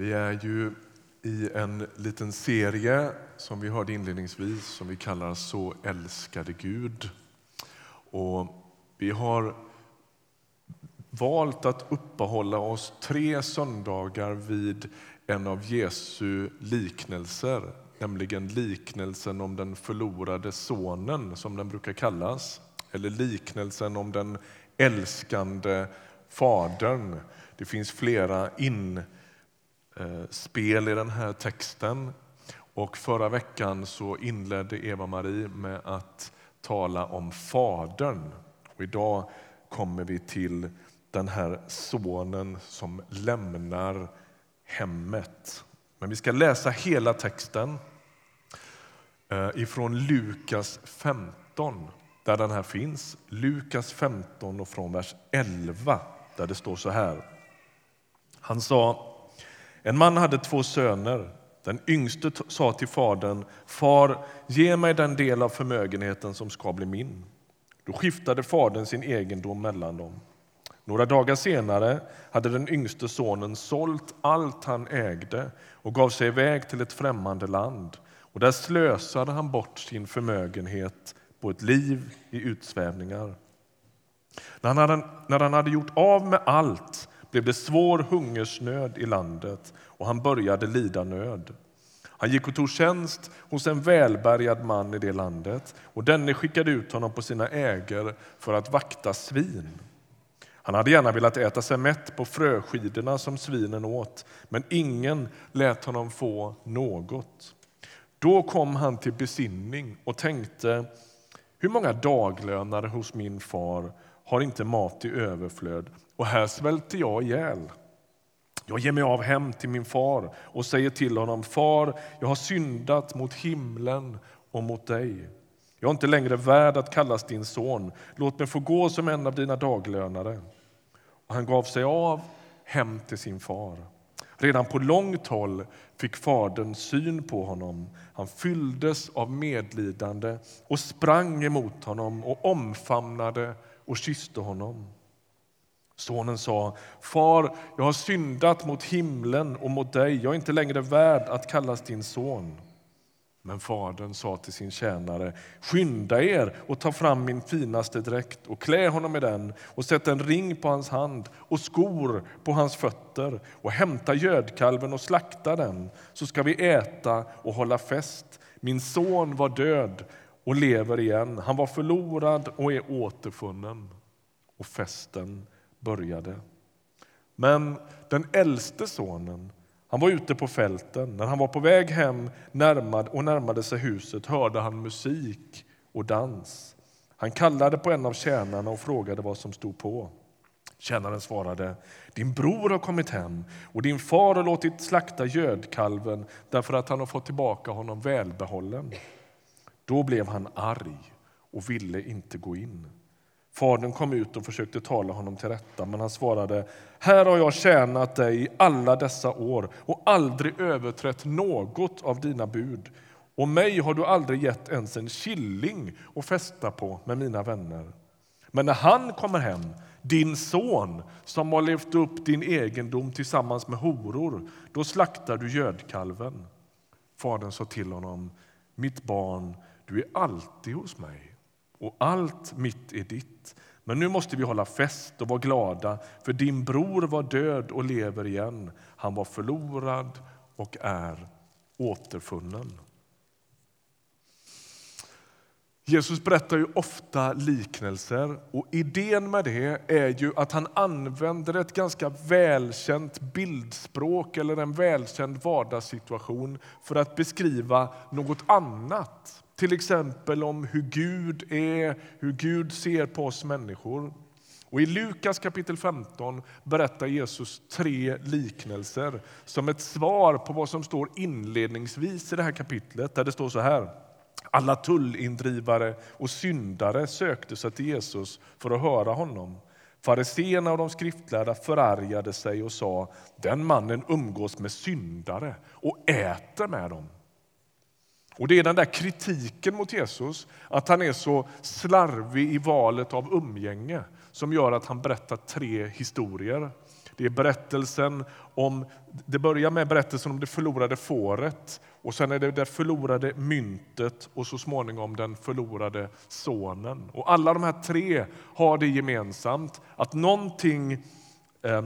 Vi är ju i en liten serie som vi hörde inledningsvis som vi kallar Så älskade Gud. Och vi har valt att uppehålla oss tre söndagar vid en av Jesu liknelser, nämligen liknelsen om den förlorade sonen som den brukar kallas, eller liknelsen om den älskande fadern. Det finns flera in Eh, spel i den här texten. Och förra veckan så inledde Eva-Marie med att tala om Fadern. Och idag kommer vi till den här sonen som lämnar hemmet. Men vi ska läsa hela texten eh, ifrån Lukas 15, där den här finns. Lukas 15 och från vers 11, där det står så här. Han sa en man hade två söner. Den yngste sa till fadern, far, ge mig den del av förmögenheten som ska bli min. Då skiftade fadern sin egendom mellan dem. Några dagar senare hade den yngste sonen sålt allt han ägde och gav sig iväg till ett främmande land. Och där slösade han bort sin förmögenhet på ett liv i utsvävningar. När han hade, när han hade gjort av med allt blev det svår hungersnöd i landet och han började lida nöd. Han gick och tog tjänst hos en välbärgad man i det landet och denne skickade ut honom på sina ägor för att vakta svin. Han hade gärna velat äta sig mätt på fröskidorna som svinen åt, men ingen lät honom få något. Då kom han till besinning och tänkte hur många daglönare hos min far har inte mat i överflöd och här svälter jag ihjäl. Jag ger mig av hem till min far och säger till honom, far, jag har syndat mot himlen och mot dig. Jag är inte längre värd att kallas din son. Låt mig få gå som en av dina daglönare. Och han gav sig av hem till sin far. Redan på långt håll fick fadern syn på honom. Han fylldes av medlidande och sprang emot honom och omfamnade och kysste honom. Sonen sa, far, jag har syndat mot himlen och mot dig. Jag är inte längre värd att kallas din son. Men fadern sa till sin tjänare, skynda er och ta fram min finaste dräkt och klä honom i den och sätt en ring på hans hand och skor på hans fötter och hämta gödkalven och slakta den, så ska vi äta och hålla fest. Min son var död och lever igen. Han var förlorad och är återfunnen. Och festen började. Men den äldste sonen han var ute på fälten. När han var på väg hem närmad och närmade sig huset hörde han musik och dans. Han kallade på en av tjänarna och frågade vad som stod på. Tjänaren svarade, din bror har kommit hem och din far har låtit slakta gödkalven därför att han har fått tillbaka honom välbehållen. Då blev han arg och ville inte gå in. Fadern kom ut och försökte tala honom till rätta, men han svarade Här har jag tjänat dig i alla dessa år och aldrig överträtt något av dina bud. Och mig har du aldrig gett ens en killing att festa på med mina vänner. Men när han kommer hem, din son som har levt upp din egendom tillsammans med horor, då slaktar du gödkalven. Fadern sa till honom, mitt barn, du är alltid hos mig och allt mitt är ditt. Men nu måste vi hålla fest och vara glada, för din bror var död och lever igen. Han var förlorad och är återfunnen. Jesus berättar ju ofta liknelser och idén med det är ju att han använder ett ganska välkänt bildspråk eller en välkänd vardagssituation för att beskriva något annat. Till exempel om hur Gud är, hur Gud ser på oss människor. Och I Lukas kapitel 15 berättar Jesus tre liknelser som ett svar på vad som står inledningsvis i det här kapitlet. Där det står så här. Alla tullindrivare och syndare sökte sig till Jesus för att höra honom. Fariséerna och de skriftlärda förargade sig och sa den mannen umgås med syndare och äter med dem. Och Det är den där kritiken mot Jesus, att han är så slarvig i valet av umgänge som gör att han berättar tre historier. Det är berättelsen om, det börjar med berättelsen om det förlorade fåret och sen är det det förlorade myntet och så småningom den förlorade sonen. Och alla de här tre har det gemensamt att någonting eh,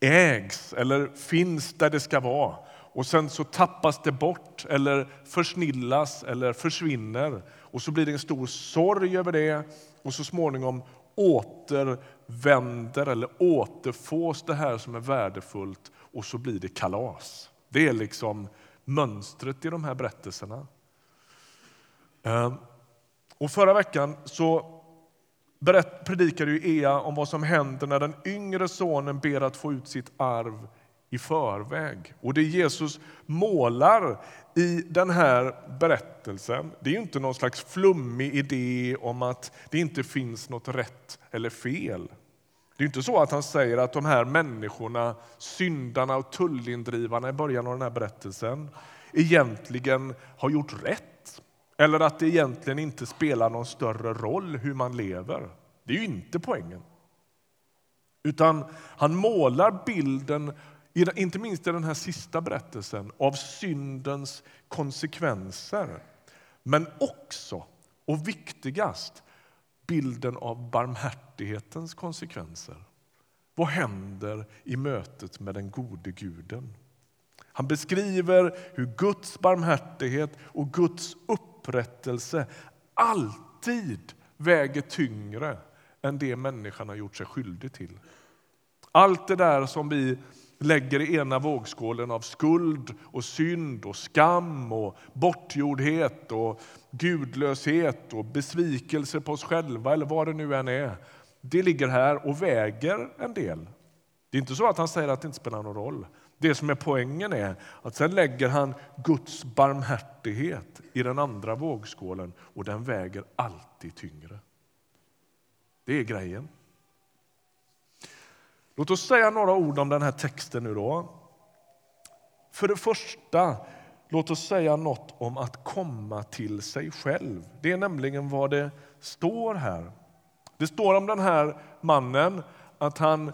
ägs eller finns där det ska vara och sen så tappas det bort eller försnillas eller försvinner. Och så blir det en stor sorg över det och så småningom återvänder eller återfås det här som är värdefullt och så blir det kalas. Det är liksom mönstret i de här berättelserna. Ehm, och förra veckan så predikade ju Ea om vad som händer när den yngre sonen ber att få ut sitt arv i förväg. Och det Jesus målar i den här berättelsen det är inte någon slags flummig idé om att det inte finns något rätt eller fel. Det är inte så att han säger att de här människorna, syndarna och tullindrivarna i början av den här berättelsen egentligen har gjort rätt. Eller att det egentligen inte spelar någon större roll hur man lever. Det är ju inte poängen. Utan han målar bilden inte minst i den här sista berättelsen, av syndens konsekvenser. Men också, och viktigast, bilden av barmhärtighetens konsekvenser. Vad händer i mötet med den gode guden? Han beskriver hur Guds barmhärtighet och Guds upprättelse alltid väger tyngre än det människan har gjort sig skyldig till. Allt det där som vi lägger i ena vågskålen av skuld och synd och skam och bortgjordhet och gudlöshet och besvikelse på oss själva eller vad det nu än är. Det ligger här och väger en del. Det är inte så att han säger att det inte spelar någon roll. Det som är poängen är att sen lägger han Guds barmhärtighet i den andra vågskålen och den väger alltid tyngre. Det är grejen. Låt oss säga några ord om den här texten nu då. För det första, låt oss säga något om att komma till sig själv. Det är nämligen vad det står här. Det står om den här mannen att han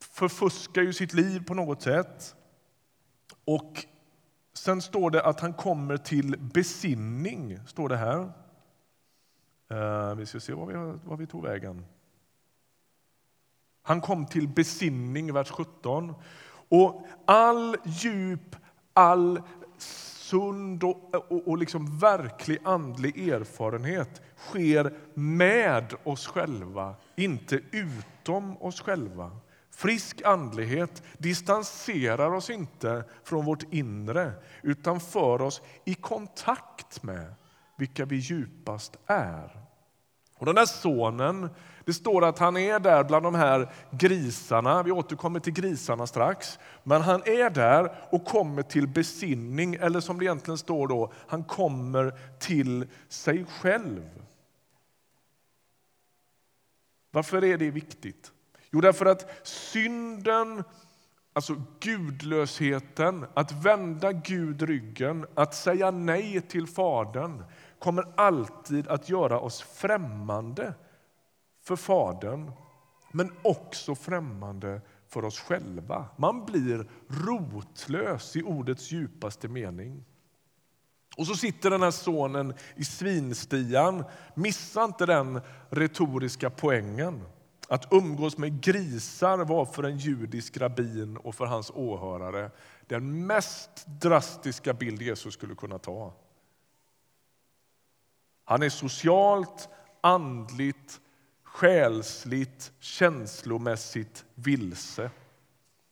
förfuskar ju sitt liv på något sätt. Och sen står det att han kommer till besinning, står det här. Eh, vi ska se var vi, var vi tog vägen. Han kom till besinning, vers 17. Och all djup, all sund och, och, och liksom verklig andlig erfarenhet sker med oss själva, inte utom oss själva. Frisk andlighet distanserar oss inte från vårt inre utan för oss i kontakt med vilka vi djupast är. Och Den där sonen det står att han är där bland de här grisarna. Vi återkommer till grisarna strax. Men han är där och kommer till besinning, eller som det egentligen står då, han kommer till sig själv. Varför är det viktigt? Jo, därför att synden, alltså gudlösheten, att vända Gud ryggen, att säga nej till Fadern kommer alltid att göra oss främmande för Fadern, men också främmande för oss själva. Man blir rotlös i ordets djupaste mening. Och så sitter den här sonen i svinstian. Missa inte den retoriska poängen. Att umgås med grisar var för en judisk rabbin och för hans åhörare den mest drastiska bild Jesus skulle kunna ta. Han är socialt, andligt själsligt, känslomässigt vilse.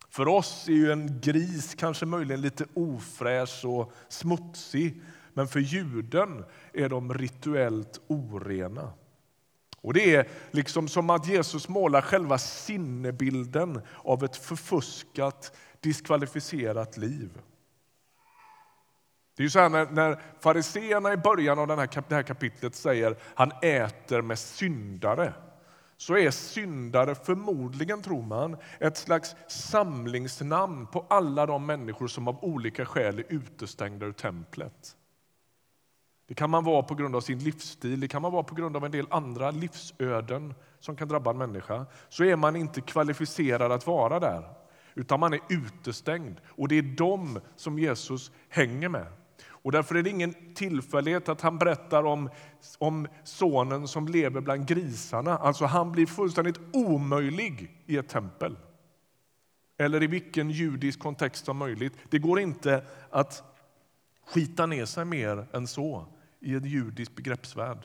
För oss är ju en gris kanske möjligen lite ofräsch och smutsig men för juden är de rituellt orena. Och Det är liksom som att Jesus målar själva sinnebilden av ett förfuskat, diskvalificerat liv. Det är så här när, när fariseerna i början av den här, det här kapitlet säger han äter med syndare så är syndare förmodligen, tror man, ett slags samlingsnamn på alla de människor som av olika skäl är utestängda ur templet. Det kan man vara på grund av sin livsstil, det kan man vara på grund av en del andra livsöden som kan drabba en människa. Så är man inte kvalificerad att vara där, utan man är utestängd. Och det är dem som Jesus hänger med. Och därför är det ingen tillfällighet att han berättar om, om sonen som lever bland grisarna. Alltså han blir fullständigt omöjlig i ett tempel. Eller i vilken judisk kontext som möjligt. Det går inte att skita ner sig mer än så i en judisk begreppsvärld.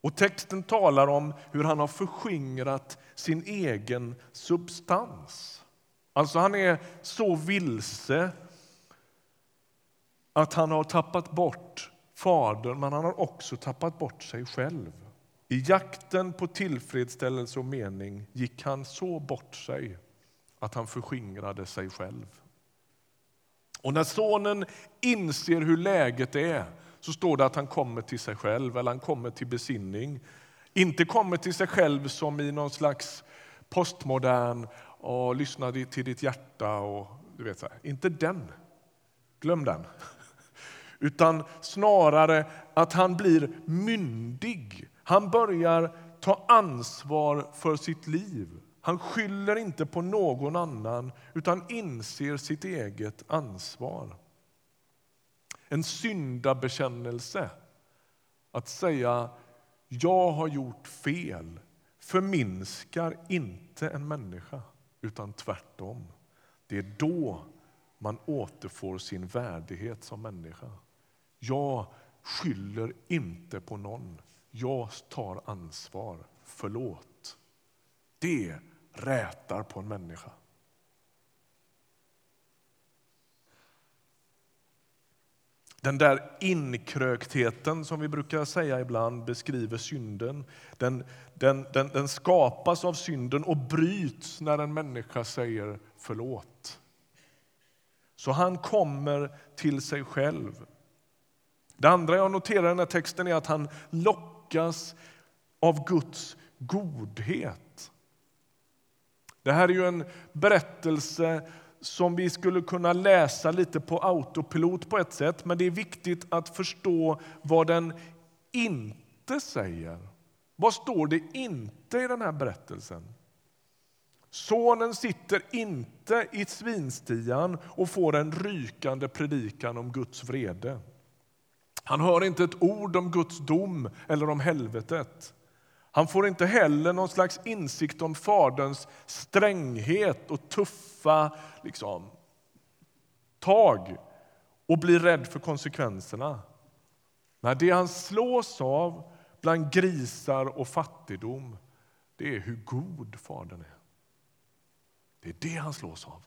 Och texten talar om hur han har förskingrat sin egen substans. Alltså han är så vilse att han har tappat bort Fadern, men han har också tappat bort sig själv. I jakten på tillfredsställelse och mening gick han så bort sig att han förskingrade sig själv. Och när sonen inser hur läget är så står det att han kommer till sig själv, eller han kommer till besinning. Inte kommer till sig själv som i någon slags postmodern och lyssna till ditt hjärta och du vet så här. Inte den. Glöm den. Utan snarare att han blir myndig. Han börjar ta ansvar för sitt liv. Han skyller inte på någon annan, utan inser sitt eget ansvar. En syndabekännelse. Att säga jag har gjort fel förminskar inte en människa, utan tvärtom. Det är då man återfår sin värdighet som människa. Jag skyller inte på någon. Jag tar ansvar. Förlåt. Det rätar på en människa. Den där inkröktheten som vi brukar säga ibland beskriver synden. Den, den, den, den, skapas av synden och bryts när en människa säger förlåt. Så han kommer till sig själv. Det andra jag noterar i den här texten är att han lockas av Guds godhet. Det här är ju en berättelse som vi skulle kunna läsa lite på autopilot på ett sätt, men det är viktigt att förstå vad den inte säger. Vad står det inte i den här berättelsen? Sonen sitter inte i svinstian och får en rykande predikan om Guds vrede. Han hör inte ett ord om Guds dom eller om helvetet. Han får inte heller någon slags insikt om Faderns stränghet och tuffa liksom, tag och blir rädd för konsekvenserna. Nej, det han slås av bland grisar och fattigdom det är hur god Fadern är. Det är det han slås av.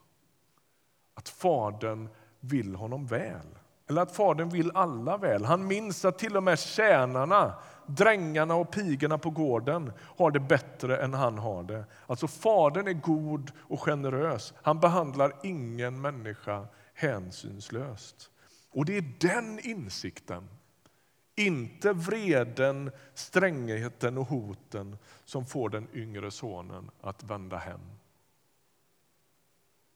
Att Fadern vill honom väl. Eller att Fadern vill alla väl. Han minns att till och med tjänarna, drängarna och pigorna på gården har det bättre än han har det. Alltså Fadern är god och generös. Han behandlar ingen människa hänsynslöst. Och det är den insikten, inte vreden, strängheten och hoten som får den yngre sonen att vända hem.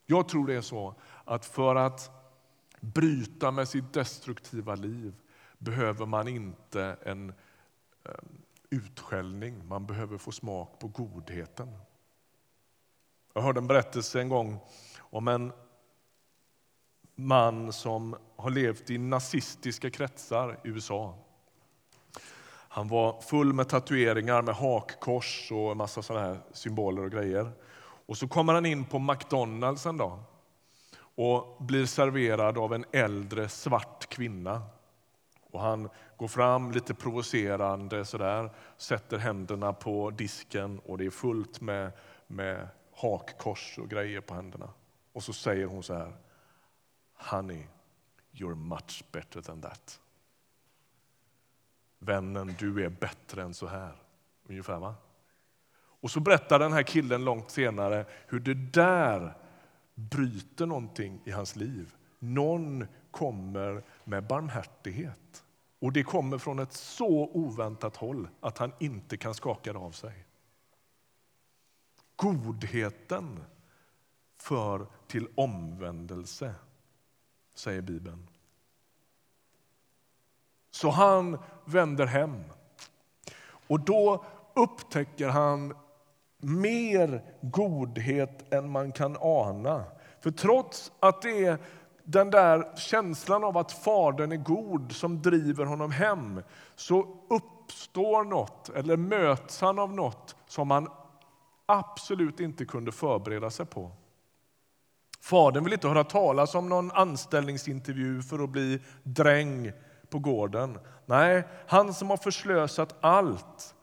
Jag tror det är så att för att bryta med sitt destruktiva liv behöver man inte en ehm, utskällning, man behöver få smak på godheten. Jag hörde en berättelse en gång om en man som har levt i nazistiska kretsar i USA. Han var full med tatueringar med hakkors och en massa såna här symboler och grejer. Och så kommer han in på McDonalds en dag och blir serverad av en äldre svart kvinna. Och han går fram lite provocerande, sådär, sätter händerna på disken och det är fullt med, med hakkors och grejer på händerna. Och så säger hon så här. Honey, you're much better than that. Vännen, du är bättre än så här. Ungefär va? Och så berättar den här killen långt senare hur det där bryter någonting i hans liv. Någon kommer med barmhärtighet. Och det kommer från ett så oväntat håll att han inte kan skaka det av sig. Godheten för till omvändelse, säger Bibeln. Så han vänder hem. Och då upptäcker han mer godhet än man kan ana. För trots att det är den där känslan av att Fadern är god som driver honom hem så uppstår något, eller möts han av något som han absolut inte kunde förbereda sig på. Fadern vill inte höra talas om någon anställningsintervju för att bli dräng på gården. Nej, han som har förslösat allt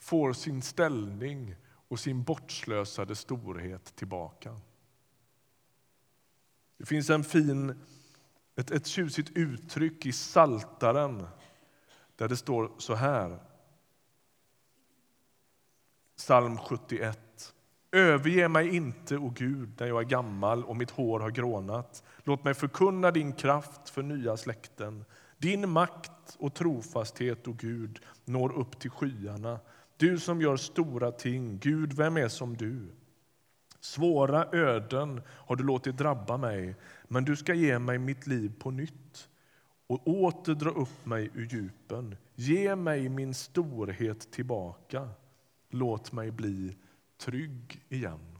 får sin ställning och sin bortslösade storhet tillbaka. Det finns en fin, ett, ett tjusigt uttryck i Saltaren där det står så här. Psalm 71. Överge mig inte, o Gud, när jag är gammal och mitt hår har grånat. Låt mig förkunna din kraft för nya släkten. Din makt och trofasthet, o Gud, når upp till skyarna. Du som gör stora ting, Gud, vem är som du? Svåra öden har du låtit drabba mig, men du ska ge mig mitt liv på nytt och åter dra upp mig ur djupen. Ge mig min storhet tillbaka. Låt mig bli trygg igen.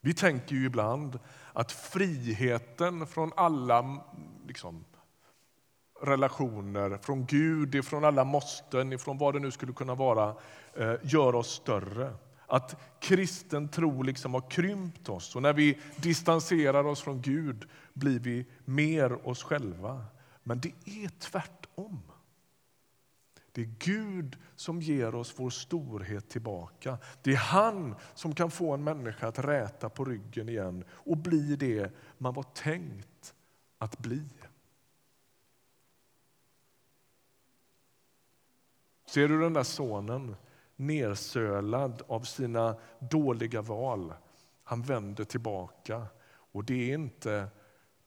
Vi tänker ju ibland att friheten från alla liksom, relationer, från Gud, från alla måsten, från vad det nu skulle kunna vara, eh, gör oss större. Att kristen tro liksom har krympt oss och när vi distanserar oss från Gud blir vi mer oss själva. Men det är tvärtom. Det är Gud som ger oss vår storhet tillbaka. Det är han som kan få en människa att räta på ryggen igen och bli det man var tänkt att bli. Ser du den där sonen nersölad av sina dåliga val? Han vänder tillbaka och det är inte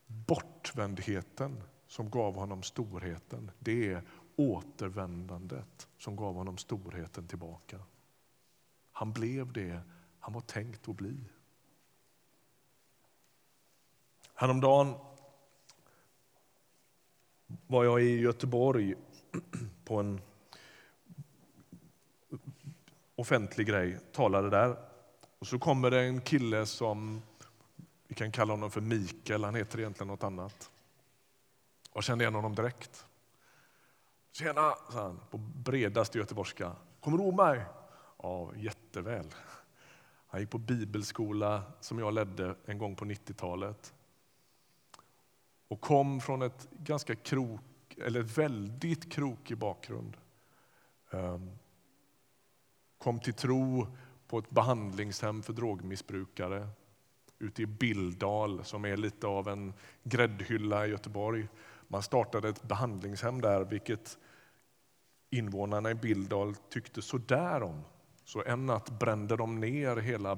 bortvändheten som gav honom storheten. Det är återvändandet som gav honom storheten tillbaka. Han blev det han var tänkt att bli. Häromdagen var jag i Göteborg på en offentlig grej, talade där. Och så kommer det en kille som, vi kan kalla honom för Mikael, han heter egentligen något annat. Jag kände igen honom direkt. Tjena, sa han på bredaste göteborgska. Kommer du ihåg mig? Ja, jätteväl. Han gick på bibelskola som jag ledde en gång på 90-talet. Och kom från ett ganska krok, eller väldigt krokig bakgrund. Ehm, Kom till tro på ett behandlingshem för drogmissbrukare ute i Bildal som är lite av en gräddhylla i Göteborg. Man startade ett behandlingshem där, vilket invånarna i Bildal tyckte sådär om. Så en natt brände de ner hela